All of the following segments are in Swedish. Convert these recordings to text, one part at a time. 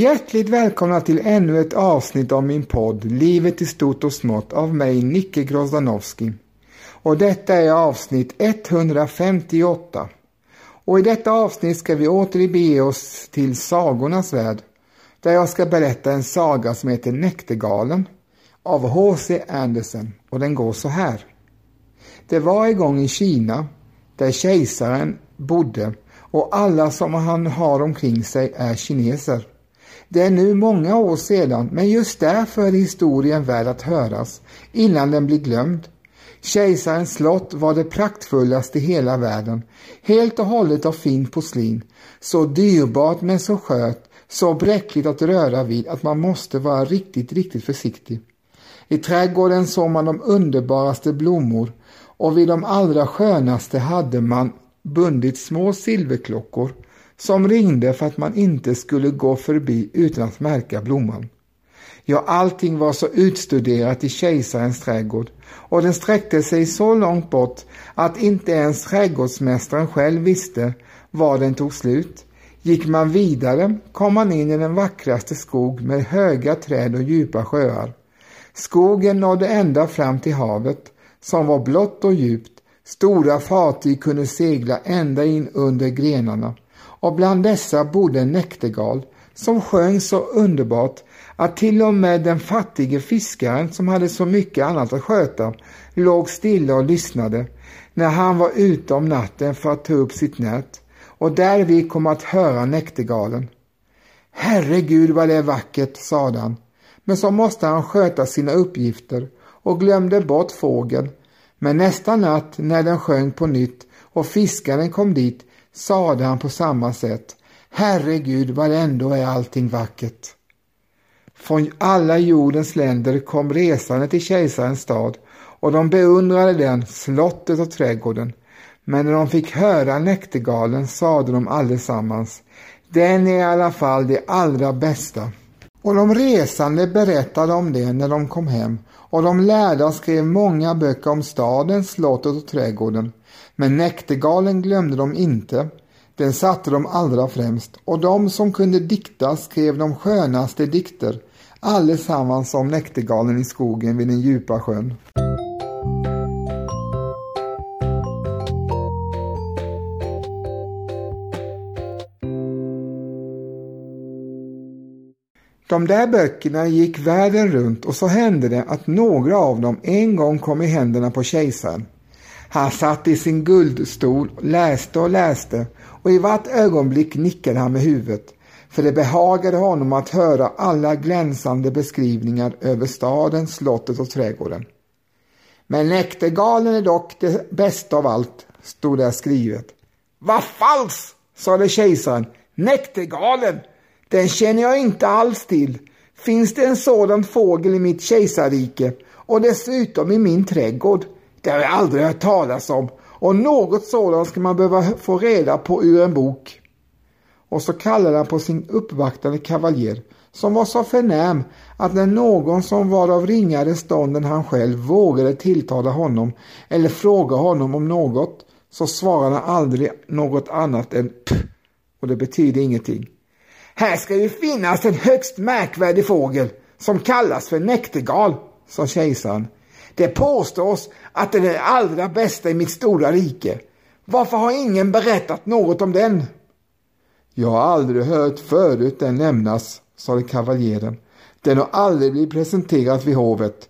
Hjärtligt välkomna till ännu ett avsnitt av min podd Livet i stort och smått av mig Nicke Grozdanowski. Och detta är avsnitt 158. Och i detta avsnitt ska vi åter bege oss till sagornas värld där jag ska berätta en saga som heter Näktergalen av H.C. Andersen och den går så här. Det var en gång i Kina där kejsaren bodde och alla som han har omkring sig är kineser. Det är nu många år sedan, men just därför är historien värd att höras, innan den blir glömd. Kejsarens slott var det praktfullaste i hela världen, helt och hållet av fint porslin, så dyrbart men så skört, så bräckligt att röra vid att man måste vara riktigt, riktigt försiktig. I trädgården såg man de underbaraste blommor och vid de allra skönaste hade man bundit små silverklockor som ringde för att man inte skulle gå förbi utan att märka blomman. Ja, allting var så utstuderat i kejsarens trädgård och den sträckte sig så långt bort att inte ens trädgårdsmästaren själv visste var den tog slut. Gick man vidare kom man in i den vackraste skog med höga träd och djupa sjöar. Skogen nådde ända fram till havet som var blått och djupt. Stora fartyg kunde segla ända in under grenarna och bland dessa bodde en näktergal som sjöng så underbart att till och med den fattige fiskaren som hade så mycket annat att sköta låg stilla och lyssnade när han var ute om natten för att ta upp sitt nät och därvid kom att höra näktergalen. Herregud vad det är vackert, sade han, men så måste han sköta sina uppgifter och glömde bort fågeln. Men nästa natt när den sjöng på nytt och fiskaren kom dit sade han på samma sätt. Herregud vad ändå är allting vackert. Från alla jordens länder kom resande till kejsarens stad och de beundrade den, slottet och trädgården. Men när de fick höra näktergalen sade de allesammans, den är i alla fall det allra bästa. Och de resande berättade om det när de kom hem och de lärda skrev många böcker om staden, slottet och trädgården. Men näktergalen glömde de inte. Den satte de allra främst och de som kunde dikta skrev de skönaste dikter, allesammans om näktergalen i skogen vid den djupa sjön. De där böckerna gick världen runt och så hände det att några av dem en gång kom i händerna på kejsaren. Han satt i sin guldstol, läste och läste och i vart ögonblick nickade han med huvudet, för det behagade honom att höra alla glänsande beskrivningar över staden, slottet och trädgården. Men näktergalen är dock det bästa av allt, stod där skrivet. Vad falskt, sade kejsaren. Näktergalen, den känner jag inte alls till. Finns det en sådan fågel i mitt kejsarrike och dessutom i min trädgård? Det har jag aldrig hört talas om och något sådant ska man behöva få reda på ur en bok. Och så kallade han på sin uppvaktande kavaljer som var så förnäm att när någon som var av ringare stånd än han själv vågade tilltala honom eller fråga honom om något så svarade han aldrig något annat än P och det betyder ingenting. Här ska ju finnas en högst märkvärdig fågel som kallas för näktergal, sa kejsaren. Det påstås att den är det allra bästa i mitt stora rike. Varför har ingen berättat något om den? Jag har aldrig hört förut den nämnas, sade kavaljeren. Den har aldrig blivit presenterad vid hovet.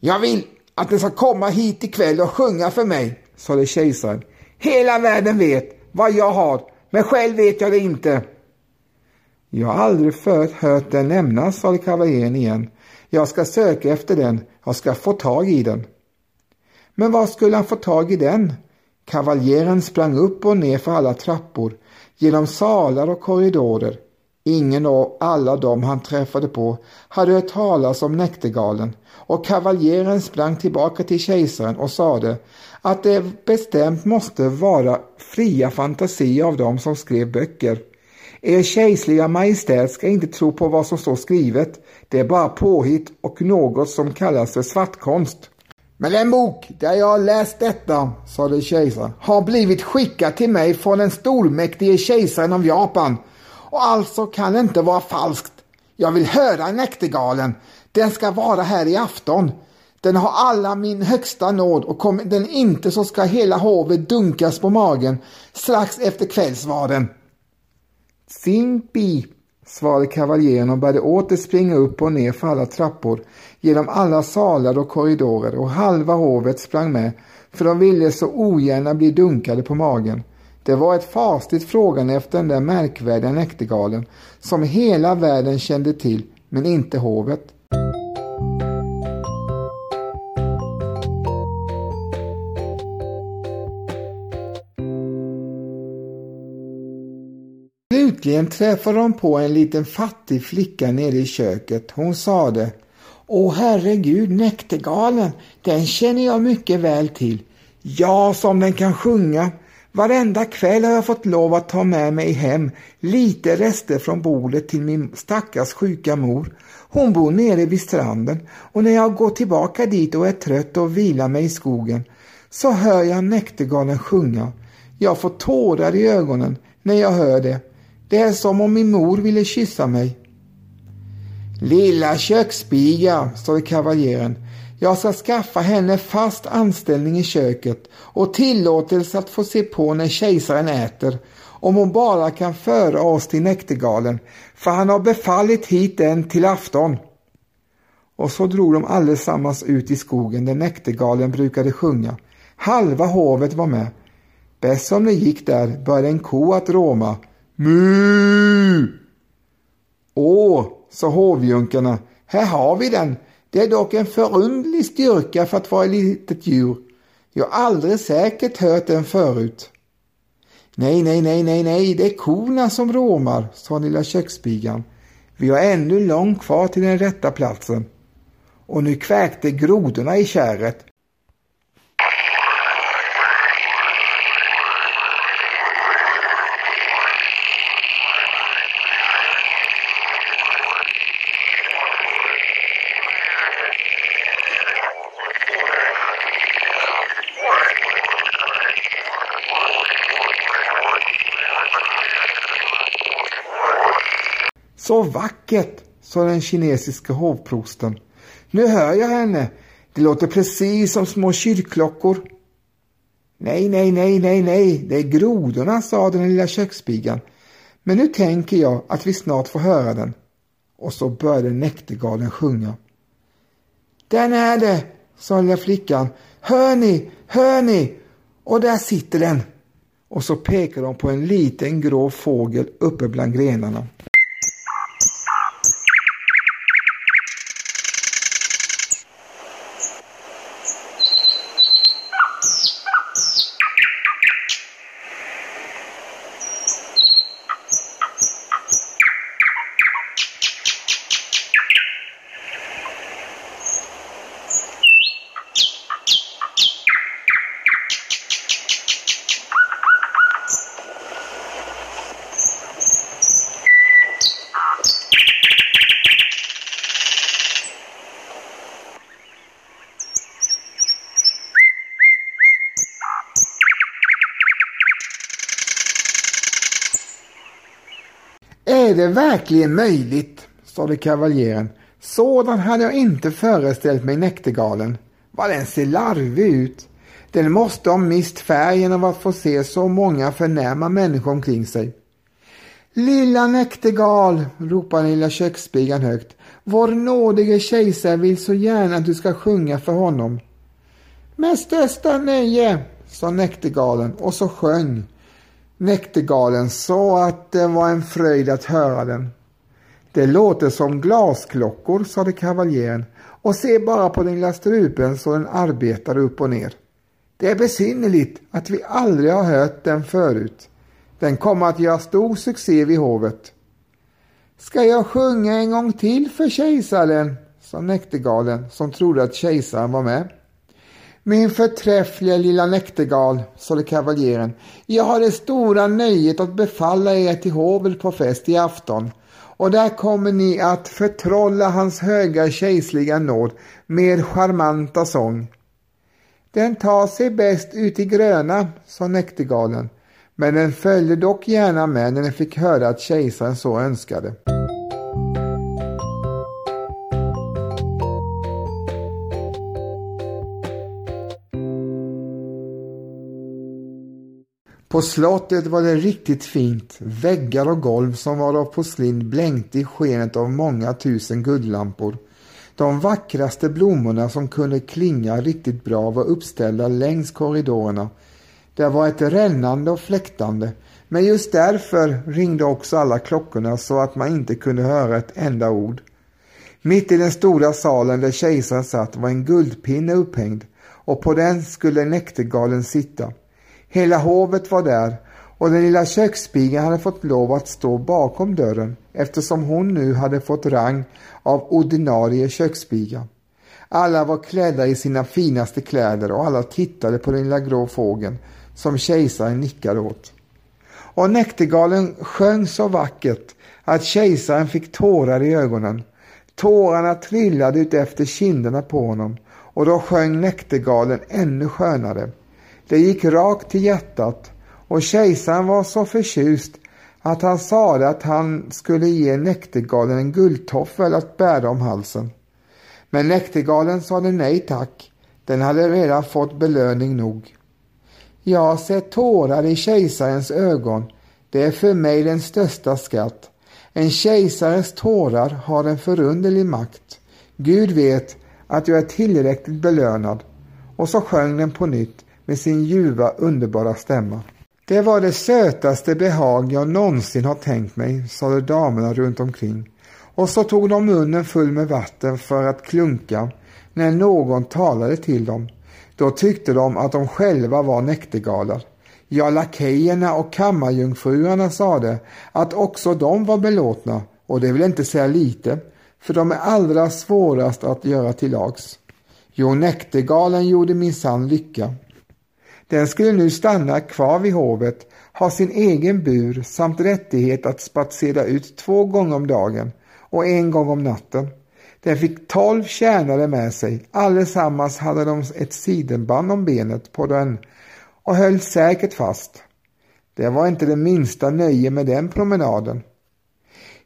Jag vill att den ska komma hit ikväll och sjunga för mig, sade kejsaren. Hela världen vet vad jag har, men själv vet jag det inte. Jag har aldrig förut hört den nämnas, sade kavaljeren igen. Jag ska söka efter den, jag ska få tag i den. Men var skulle han få tag i den? Kavaljeren sprang upp och ner för alla trappor, genom salar och korridorer. Ingen av alla dem han träffade på hade hört talas om näktergalen och kavaljeren sprang tillbaka till kejsaren och sade att det bestämt måste vara fria fantasier av dem som skrev böcker. Er kejserliga majestät ska inte tro på vad som står skrivet. Det är bara påhitt och något som kallas för svartkonst. Men en bok där jag läst detta, sade kejsaren, har blivit skickad till mig från den stormäktige kejsaren av Japan och alltså kan det inte vara falskt. Jag vill höra näktergalen. Den ska vara här i afton. Den har alla min högsta nåd och kommer den inte så ska hela hovet dunkas på magen strax efter kvällsvaren. Simpi, svarade kavaljeren och började åter springa upp och ner för alla trappor, genom alla salar och korridorer och halva hovet sprang med, för de ville så ogärna bli dunkade på magen. Det var ett fasligt frågande efter den där märkvärdiga näktergalen som hela världen kände till, men inte hovet. Slutligen träffade de på en liten fattig flicka nere i köket. Hon sade Åh herregud, näktergalen, den känner jag mycket väl till. Ja, som den kan sjunga. Varenda kväll har jag fått lov att ta med mig hem lite rester från bordet till min stackars sjuka mor. Hon bor nere vid stranden och när jag går tillbaka dit och är trött och vilar mig i skogen så hör jag näktergalen sjunga. Jag får tårar i ögonen när jag hör det. Det är som om min mor ville kyssa mig. Lilla köksspiga, sade kavaljeren. Jag ska skaffa henne fast anställning i köket och tillåtelse att få se på när kejsaren äter om hon bara kan föra oss till näktergalen, för han har befallit hit den till afton. Och så drog de allesammans ut i skogen där näktergalen brukade sjunga. Halva hovet var med. Bäst som det gick där började en ko att råma. Mu! Åh, sa hovjunkarna, här har vi den. Det är dock en förundlig styrka för att vara ett litet djur. Jag har aldrig säkert hört den förut. Nej, nej, nej, nej, nej, det är korna som råmar, sa lilla köksspigan. Vi har ännu långt kvar till den rätta platsen. Och nu kväkte grodorna i kärret. Så vackert, sa den kinesiska hovprosten. Nu hör jag henne. Det låter precis som små kyrkklockor. Nej, nej, nej, nej, nej, det är grodorna, sa den lilla köksspigan. Men nu tänker jag att vi snart får höra den. Och så började näktergalen sjunga. Den är det, sa lilla flickan. Hör ni, hör ni? Och där sitter den. Och så pekade de på en liten grå fågel uppe bland grenarna. Är det verkligen möjligt? sade kavaljeren. Sådan hade jag inte föreställt mig näktergalen. Vad den ser larvig ut. Den måste ha mist färgen av att få se så många förnäma människor omkring sig. Lilla näktergal, ropade lilla köksspigan högt. Vår nådige kejsare vill så gärna att du ska sjunga för honom. Med största nöje, sa näktergalen och så sjöng näktergalen så att det var en fröjd att höra den. Det låter som glasklockor, sade kavaljeren och se bara på den lilla strupen så den arbetar upp och ner. Det är besynnerligt att vi aldrig har hört den förut. Den kommer att göra stor succé vid hovet. Ska jag sjunga en gång till för kejsaren? sa näktergalen som trodde att kejsaren var med. Min förträffliga lilla näktergal, sade kavaljeren, jag har det stora nöjet att befalla er till hovet på fest i afton och där kommer ni att förtrolla hans höga kejserliga nåd med charmanta sång. Den tar sig bäst ut i gröna, sa näktergalen. men den följde dock gärna med när den fick höra att kejsaren så önskade. På slottet var det riktigt fint. Väggar och golv som var av porslin blänkte i skenet av många tusen guldlampor. De vackraste blommorna som kunde klinga riktigt bra var uppställda längs korridorerna. Det var ett rännande och fläktande, men just därför ringde också alla klockorna så att man inte kunde höra ett enda ord. Mitt i den stora salen där kejsaren satt var en guldpinne upphängd och på den skulle näktergalen sitta. Hela hovet var där och den lilla kökspigan hade fått lov att stå bakom dörren eftersom hon nu hade fått rang av ordinarie kökspiga. Alla var klädda i sina finaste kläder och alla tittade på den lilla grå fågeln som kejsaren nickade åt. Och näktergalen sjöng så vackert att kejsaren fick tårar i ögonen. Tårarna trillade ut efter kinderna på honom och då sjöng näktergalen ännu skönare. Det gick rakt till hjärtat och kejsaren var så förtjust att han sade att han skulle ge näktergalen en guldtoffel att bära om halsen. Men näktergalen sade nej tack. Den hade redan fått belöning nog. Jag har sett tårar i kejsarens ögon. Det är för mig den största skatt. En kejsares tårar har en förunderlig makt. Gud vet att jag är tillräckligt belönad. Och så sjöng den på nytt med sin ljuva underbara stämma. Det var det sötaste behag jag någonsin har tänkt mig, sade damerna runt omkring. Och så tog de munnen full med vatten för att klunka när någon talade till dem. Då tyckte de att de själva var näktergalar. Ja, lakejerna och kammarjungfruarna sade att också de var belåtna och det vill inte säga lite, för de är allra svårast att göra till lags. Jo, näktergalen gjorde minsann lycka. Den skulle nu stanna kvar vid hovet, ha sin egen bur samt rättighet att spatsera ut två gånger om dagen och en gång om natten. Den fick tolv tjänare med sig, allesammans hade de ett sidenband om benet på den och höll säkert fast. Det var inte det minsta nöje med den promenaden.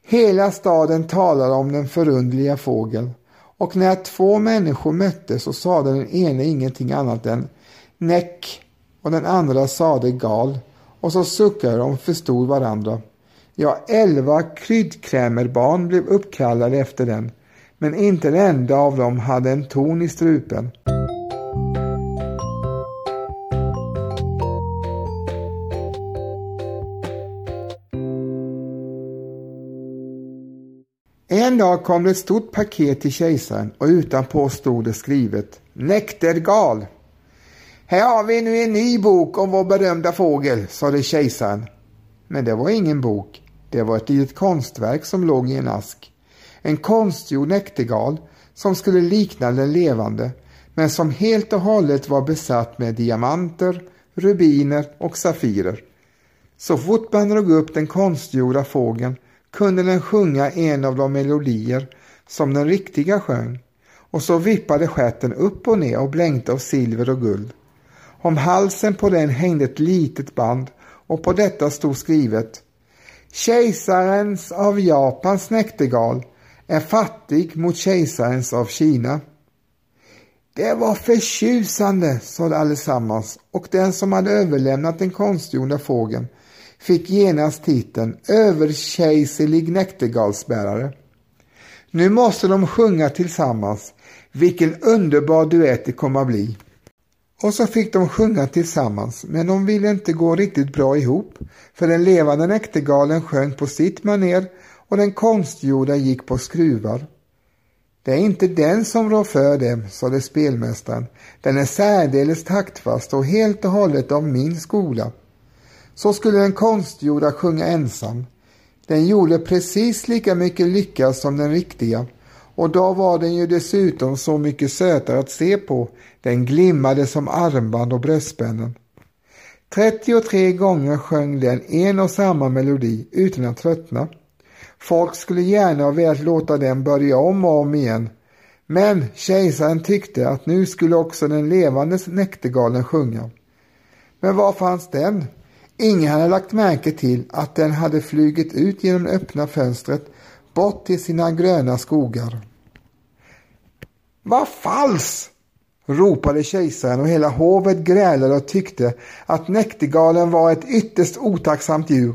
Hela staden talade om den förundliga fågeln och när två människor möttes så sade den ene ingenting annat än Näck och den andra sade gal och så suckade de förstod varandra. Ja, elva kryddkrämerbarn blev uppkallade efter den, men inte en enda av dem hade en ton i strupen. En dag kom det ett stort paket till kejsaren och utanpå stod det skrivet Näktergal. Här har vi nu en ny bok om vår berömda fågel, sade kejsaren. Men det var ingen bok. Det var ett litet konstverk som låg i en ask. En konstgjord näktergal som skulle likna den levande men som helt och hållet var besatt med diamanter, rubiner och safirer. Så fort man drog upp den konstgjorda fågeln kunde den sjunga en av de melodier som den riktiga sjöng och så vippade stjärten upp och ner och blänkte av silver och guld. Om halsen på den hängde ett litet band och på detta stod skrivet Kejsarens av Japans näktergal är fattig mot kejsarens av Kina. Det var förtjusande, sade allesammans och den som hade överlämnat den konstgjorda fågeln fick genast titeln överkejserlig näktergalsbärare. Nu måste de sjunga tillsammans. Vilken underbar duett det kommer att bli. Och så fick de sjunga tillsammans, men de ville inte gå riktigt bra ihop, för den levande näktergalen sjöng på sitt maner och den konstgjorda gick på skruvar. Det är inte den som rår för dem, sade spelmästaren. Den är särdeles taktfast och helt och hållet av min skola. Så skulle den konstgjorda sjunga ensam. Den gjorde precis lika mycket lycka som den riktiga och då var den ju dessutom så mycket sötare att se på. Den glimmade som armband och bröstspännen. 33 gånger sjöng den en och samma melodi utan att tröttna. Folk skulle gärna ha velat låta den börja om och om igen. Men kejsaren tyckte att nu skulle också den levande näktergalen sjunga. Men var fanns den? Ingen hade lagt märke till att den hade flugit ut genom det öppna fönstret bort till sina gröna skogar. Vad falskt! ropade kejsaren och hela hovet grälade och tyckte att näktergalen var ett ytterst otacksamt djur.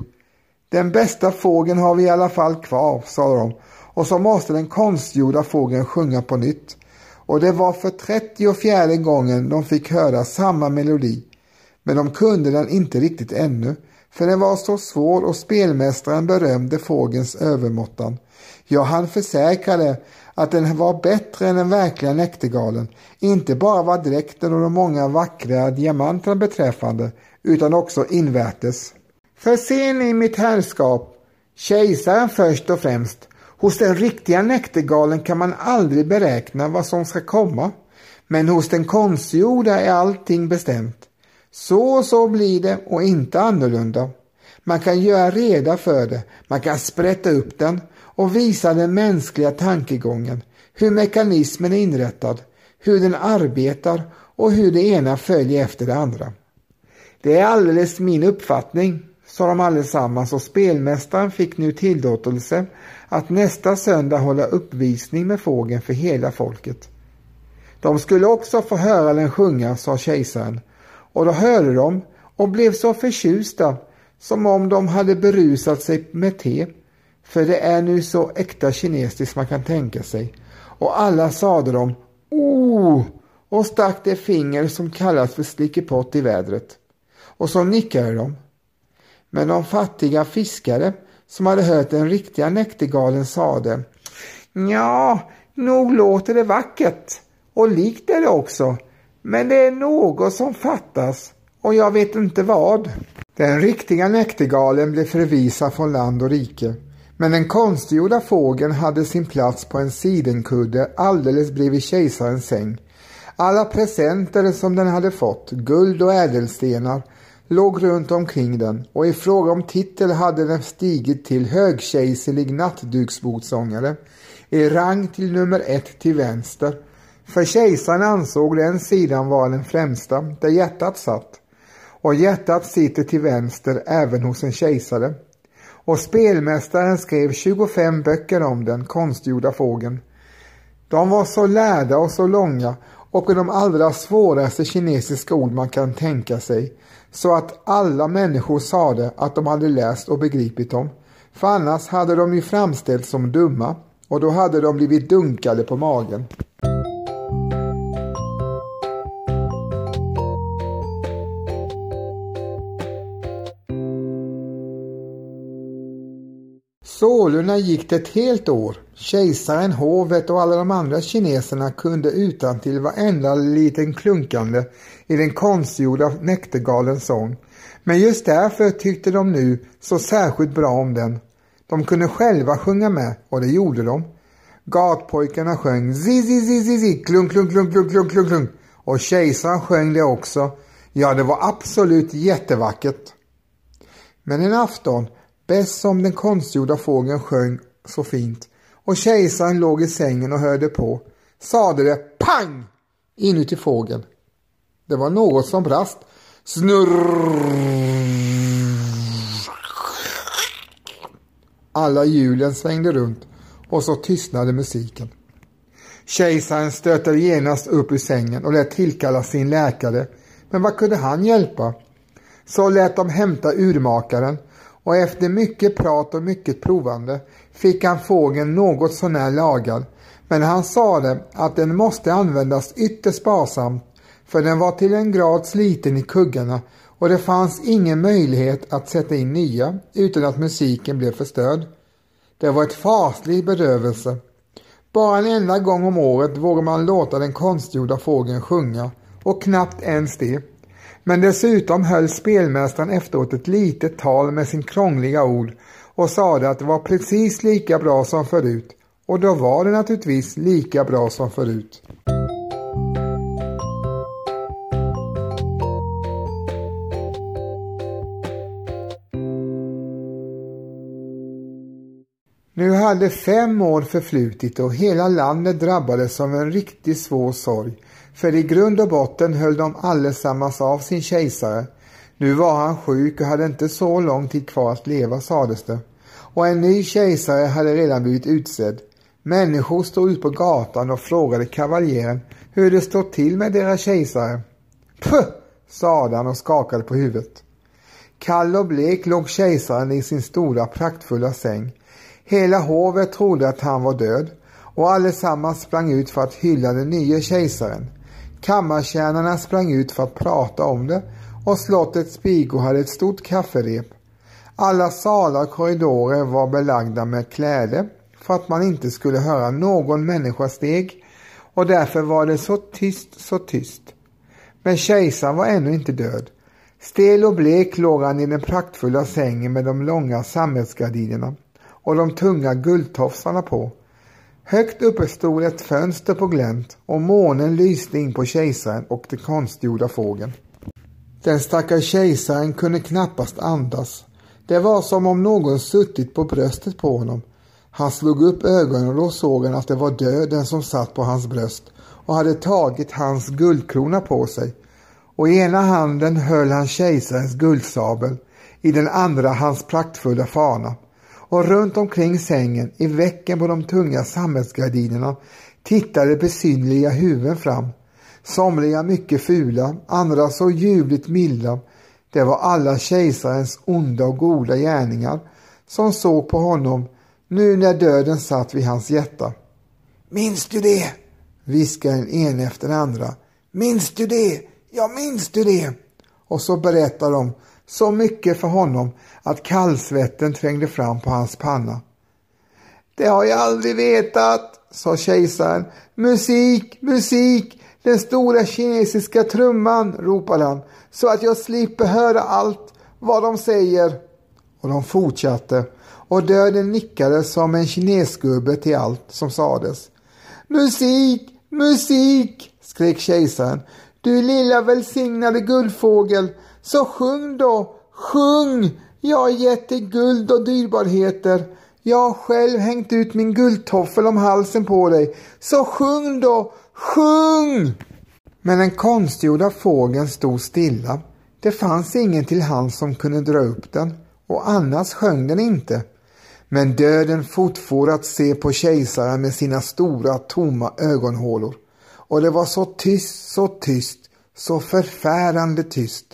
Den bästa fågeln har vi i alla fall kvar, sade de, och så måste den konstgjorda fågeln sjunga på nytt. Och det var för trettiofjärde gången de fick höra samma melodi. Men de kunde den inte riktigt ännu, för den var så svår och spelmästaren berömde fågelns övermåttan. Ja, han försäkrade att den var bättre än den verkliga näktergalen, inte bara vad dräkten och de många vackra diamanterna beträffande, utan också invärtes. För ser ni mitt herrskap, kejsaren först och främst, hos den riktiga näktergalen kan man aldrig beräkna vad som ska komma, men hos den konstgjorda är allting bestämt. Så och så blir det och inte annorlunda. Man kan göra reda för det, man kan sprätta upp den och visa den mänskliga tankegången, hur mekanismen är inrättad, hur den arbetar och hur det ena följer efter det andra. Det är alldeles min uppfattning, sa de allesammans och spelmästaren fick nu tillåtelse att nästa söndag hålla uppvisning med fågeln för hela folket. De skulle också få höra den sjunga, sa kejsaren, och då hörde de och blev så förtjusta som om de hade berusat sig med te, för det är nu så äkta kinesiskt man kan tänka sig. Och alla sade de Oh! och stack det finger som kallas för slickepott i vädret. Och så nickade de. Men de fattiga fiskare som hade hört den riktiga näktergalen sade Ja, nog låter det vackert och likt är det också. Men det är något som fattas och jag vet inte vad. Den riktiga näktergalen blev förvisad från land och rike. Men den konstgjorda fågeln hade sin plats på en sidenkudde alldeles bredvid kejsarens säng. Alla presenter som den hade fått, guld och ädelstenar, låg runt omkring den och i fråga om titel hade den stigit till högkejserlig nattduksbotsångare i rang till nummer ett till vänster. För kejsaren ansåg den sidan vara den främsta, där hjärtat satt. Och hjärtat sitter till vänster även hos en kejsare. Och spelmästaren skrev 25 böcker om den konstgjorda fågeln. De var så lärda och så långa och de allra svåraste kinesiska ord man kan tänka sig så att alla människor sade att de hade läst och begripit dem. För annars hade de ju framställts som dumma och då hade de blivit dunkade på magen. Sålunda gick det ett helt år. Kejsaren, hovet och alla de andra kineserna kunde utan till varenda liten klunkande i den konstgjorda näktergalens sång. Men just därför tyckte de nu så särskilt bra om den. De kunde själva sjunga med och det gjorde de. Gatpojkarna sjöng zi zi zi zi zi klunk klunk klunk klunk klunk klunk klunk och kejsaren sjöng det också. Ja, det var absolut jättevackert. Men en afton bäst som den konstgjorda fågeln sjöng så fint och kejsaren låg i sängen och hörde på, sade det pang inuti fågeln. Det var något som brast. Snurr. Alla hjulen svängde runt och så tystnade musiken. Kejsaren stötte genast upp ur sängen och lät tillkalla sin läkare. Men vad kunde han hjälpa? Så lät de hämta urmakaren och efter mycket prat och mycket provande fick han fågeln något sånär lagad. Men han sade att den måste användas ytterst sparsamt för den var till en grad sliten i kuggarna och det fanns ingen möjlighet att sätta in nya utan att musiken blev förstörd. Det var ett faslig bedrövelse. Bara en enda gång om året vågar man låta den konstgjorda fågeln sjunga och knappt ens det. Men dessutom höll spelmästaren efteråt ett litet tal med sin krångliga ord och sade att det var precis lika bra som förut. Och då var det naturligtvis lika bra som förut. Nu hade fem år förflutit och hela landet drabbades av en riktigt svår sorg. För i grund och botten höll de allesammans av sin kejsare. Nu var han sjuk och hade inte så lång tid kvar att leva sades det. Och en ny kejsare hade redan blivit utsedd. Människor stod ut på gatan och frågade kavaljeren hur det stod till med deras kejsare. Puh, sade han och skakade på huvudet. Kall och blek låg kejsaren i sin stora praktfulla säng. Hela hovet trodde att han var död och allesammans sprang ut för att hylla den nya kejsaren. Kammartjänarna sprang ut för att prata om det och slottets pigor hade ett stort kafferep. Alla salar och korridorer var belagda med kläder för att man inte skulle höra någon människa steg och därför var det så tyst, så tyst. Men kejsaren var ännu inte död. Stel och blek låg han i den praktfulla sängen med de långa sammetsgardinerna och de tunga guldtofsarna på. Högt uppe stod ett fönster på glänt och månen lyste in på kejsaren och den konstgjorda fågeln. Den stackars kejsaren kunde knappast andas. Det var som om någon suttit på bröstet på honom. Han slog upp ögonen och då såg han att det var döden som satt på hans bröst och hade tagit hans guldkrona på sig. Och i ena handen höll han kejsarens guldsabel, i den andra hans praktfulla fana. Och runt omkring sängen, i väcken på de tunga sammetsgardinerna, tittade besynliga huvuden fram. Somliga mycket fula, andra så ljuvligt milda. Det var alla kejsarens onda och goda gärningar som såg på honom nu när döden satt vid hans hjärta. Minns du det? viskade den ene efter den andra. Minns du det? Ja, minns du det? Och så berättar de så mycket för honom att kallsvetten trängde fram på hans panna. Det har jag aldrig vetat, sa kejsaren. Musik, musik, den stora kinesiska trumman, ropade han, så att jag slipper höra allt vad de säger. Och de fortsatte och döden nickade som en kinesgubbe till allt som sades. Musik, musik, skrek kejsaren. Du lilla välsignade guldfågel, så sjung då, sjung! Jag har gett dig guld och dyrbarheter. Jag har själv hängt ut min guldtoffel om halsen på dig. Så sjung då, sjung! Men den konstgjorda fågeln stod stilla. Det fanns ingen till hand som kunde dra upp den och annars sjöng den inte. Men döden fortfor att se på kejsaren med sina stora tomma ögonhålor. Och det var så tyst, så tyst, så förfärande tyst.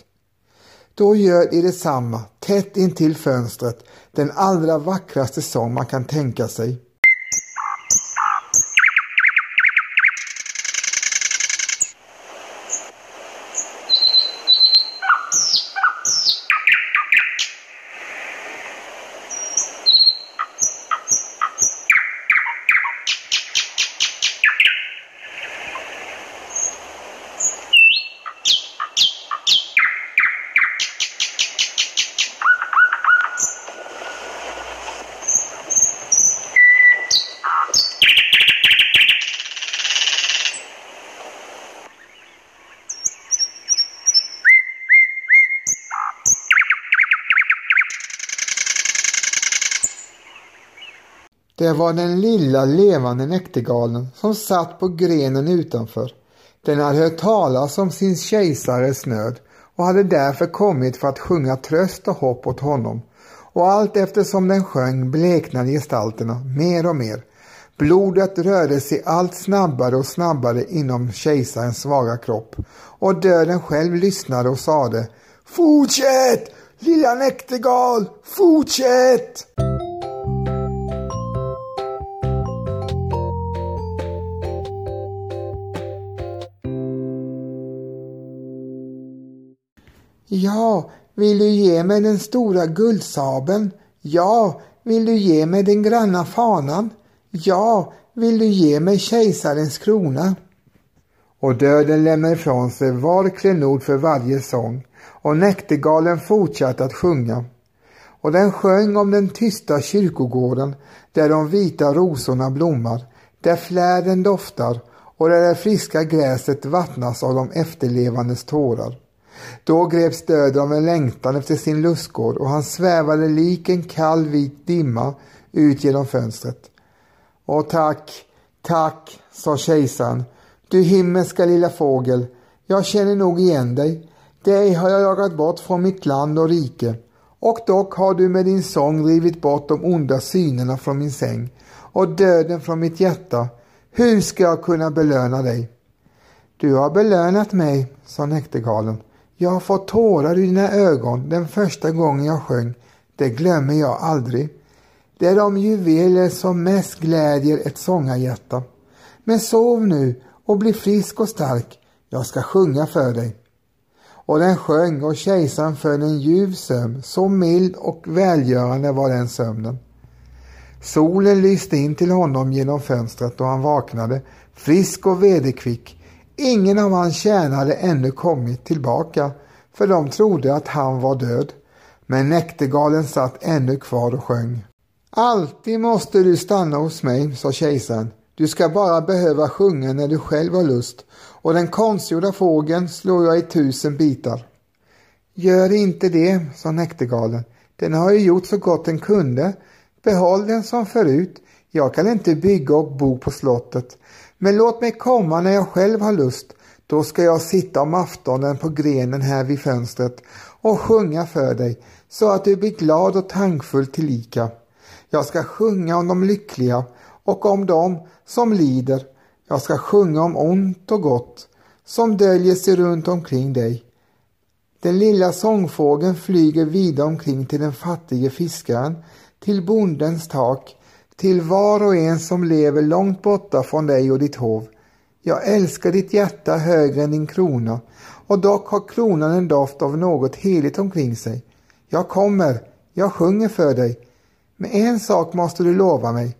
Då gör de detsamma, tätt intill fönstret, den allra vackraste sång man kan tänka sig. Det var den lilla levande näktergalen som satt på grenen utanför. Den hade hört talas om sin kejsares nöd och hade därför kommit för att sjunga tröst och hopp åt honom. Och allt eftersom den sjöng bleknade gestalterna mer och mer. Blodet rörde sig allt snabbare och snabbare inom kejsarens svaga kropp och döden själv lyssnade och sade Fortsätt! Lilla näktergal, fortsätt! Ja, vill du ge mig den stora guldsabeln? Ja, vill du ge mig den granna fanan? Ja, vill du ge mig kejsarens krona? Och döden lämnade ifrån sig var klenod för varje sång och näktergalen fortsatte att sjunga. Och den sjöng om den tysta kyrkogården där de vita rosorna blommar, där fläden doftar och där det friska gräset vattnas av de efterlevandes tårar. Då greps döden av en längtan efter sin lustgård och han svävade lik en kall vit dimma ut genom fönstret. Åh tack, tack, sa kejsaren, du himmelska lilla fågel, jag känner nog igen dig. Dig har jag jagat bort från mitt land och rike, och dock har du med din sång drivit bort de onda synerna från min säng och döden från mitt hjärta. Hur ska jag kunna belöna dig? Du har belönat mig, sa näktergalen. Jag har fått tårar i dina ögon den första gången jag sjöng. Det glömmer jag aldrig. Det är de juveler som mest glädjer ett sångarhjärta. Men sov nu och bli frisk och stark. Jag ska sjunga för dig. Och den sjöng och kejsaren föll en ljuv sömn. Så mild och välgörande var den sömnen. Solen lyste in till honom genom fönstret och han vaknade, frisk och vederkvick. Ingen av hans tjänare ännu kommit tillbaka, för de trodde att han var död. Men näktergalen satt ännu kvar och sjöng. Alltid måste du stanna hos mig, sa kejsaren. Du ska bara behöva sjunga när du själv har lust och den konstgjorda fågeln slår jag i tusen bitar. Gör inte det, sa näktergalen. Den har ju gjort så gott den kunde. Behåll den som förut. Jag kan inte bygga och bo på slottet. Men låt mig komma när jag själv har lust. Då ska jag sitta om aftonen på grenen här vid fönstret och sjunga för dig så att du blir glad och tankfull tillika. Jag ska sjunga om de lyckliga och om dem som lider. Jag ska sjunga om ont och gott som döljer sig runt omkring dig. Den lilla sångfågeln flyger vida omkring till den fattige fiskaren, till bondens tak, till var och en som lever långt borta från dig och ditt hov. Jag älskar ditt hjärta högre än din krona och dock har kronan en doft av något heligt omkring sig. Jag kommer, jag sjunger för dig, men en sak måste du lova mig.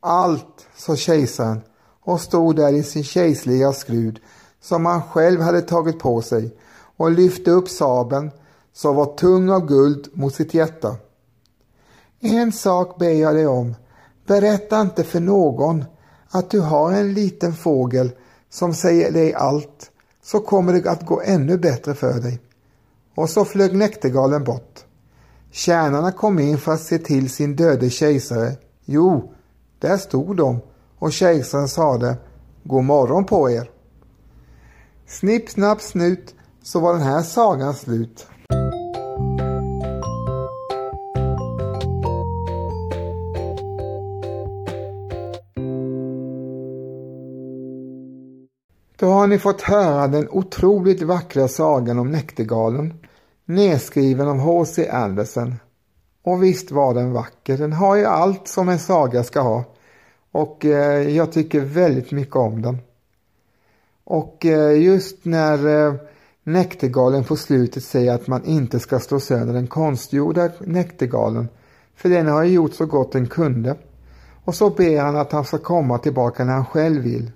Allt, sa kejsaren och stod där i sin kejserliga skrud som han själv hade tagit på sig och lyfte upp sabeln som var tung av guld mot sitt hjärta. En sak ber jag dig om. Berätta inte för någon att du har en liten fågel som säger dig allt så kommer det att gå ännu bättre för dig. Och så flög näktergalen bort. Tjänarna kom in för att se till sin döde kejsare. Jo, där stod de och kejsaren sade God morgon på er. Snipp, snapp, snut så var den här sagan slut. Då har ni fått höra den otroligt vackra sagan om Näktergalen, nedskriven av H.C. Andersen. Och visst var den vacker, den har ju allt som en saga ska ha. Och eh, jag tycker väldigt mycket om den. Och eh, just när eh, Näktergalen på slutet säger att man inte ska slå sönder den konstgjorda näktergalen, för den har ju gjort så gott den kunde. Och så ber han att han ska komma tillbaka när han själv vill.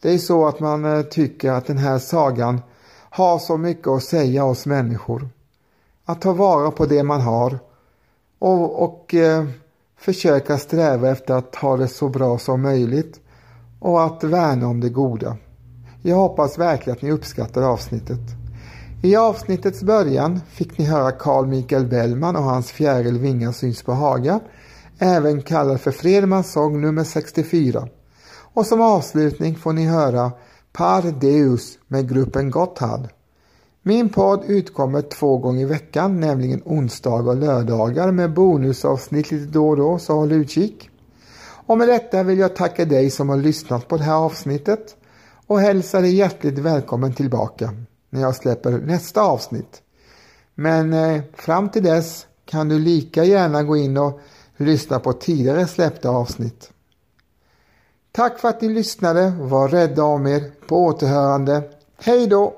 Det är så att man eh, tycker att den här sagan har så mycket att säga oss människor. Att ta vara på det man har och, och eh, försöka sträva efter att ha det så bra som möjligt och att värna om det goda. Jag hoppas verkligen att ni uppskattar avsnittet. I avsnittets början fick ni höra Carl Michael Bellman och hans Fjäril vingar syns på Haga, även kallad för Fredmans sång nummer 64. Och som avslutning får ni höra Par Deus med gruppen Gotthard. Min podd utkommer två gånger i veckan, nämligen onsdagar och lördagar med bonusavsnitt lite då och då, så håll utkik. Och med detta vill jag tacka dig som har lyssnat på det här avsnittet och hälsa dig hjärtligt välkommen tillbaka när jag släpper nästa avsnitt. Men eh, fram till dess kan du lika gärna gå in och lyssna på tidigare släppta avsnitt. Tack för att ni lyssnade, var rädda om er, på återhörande. Hej då!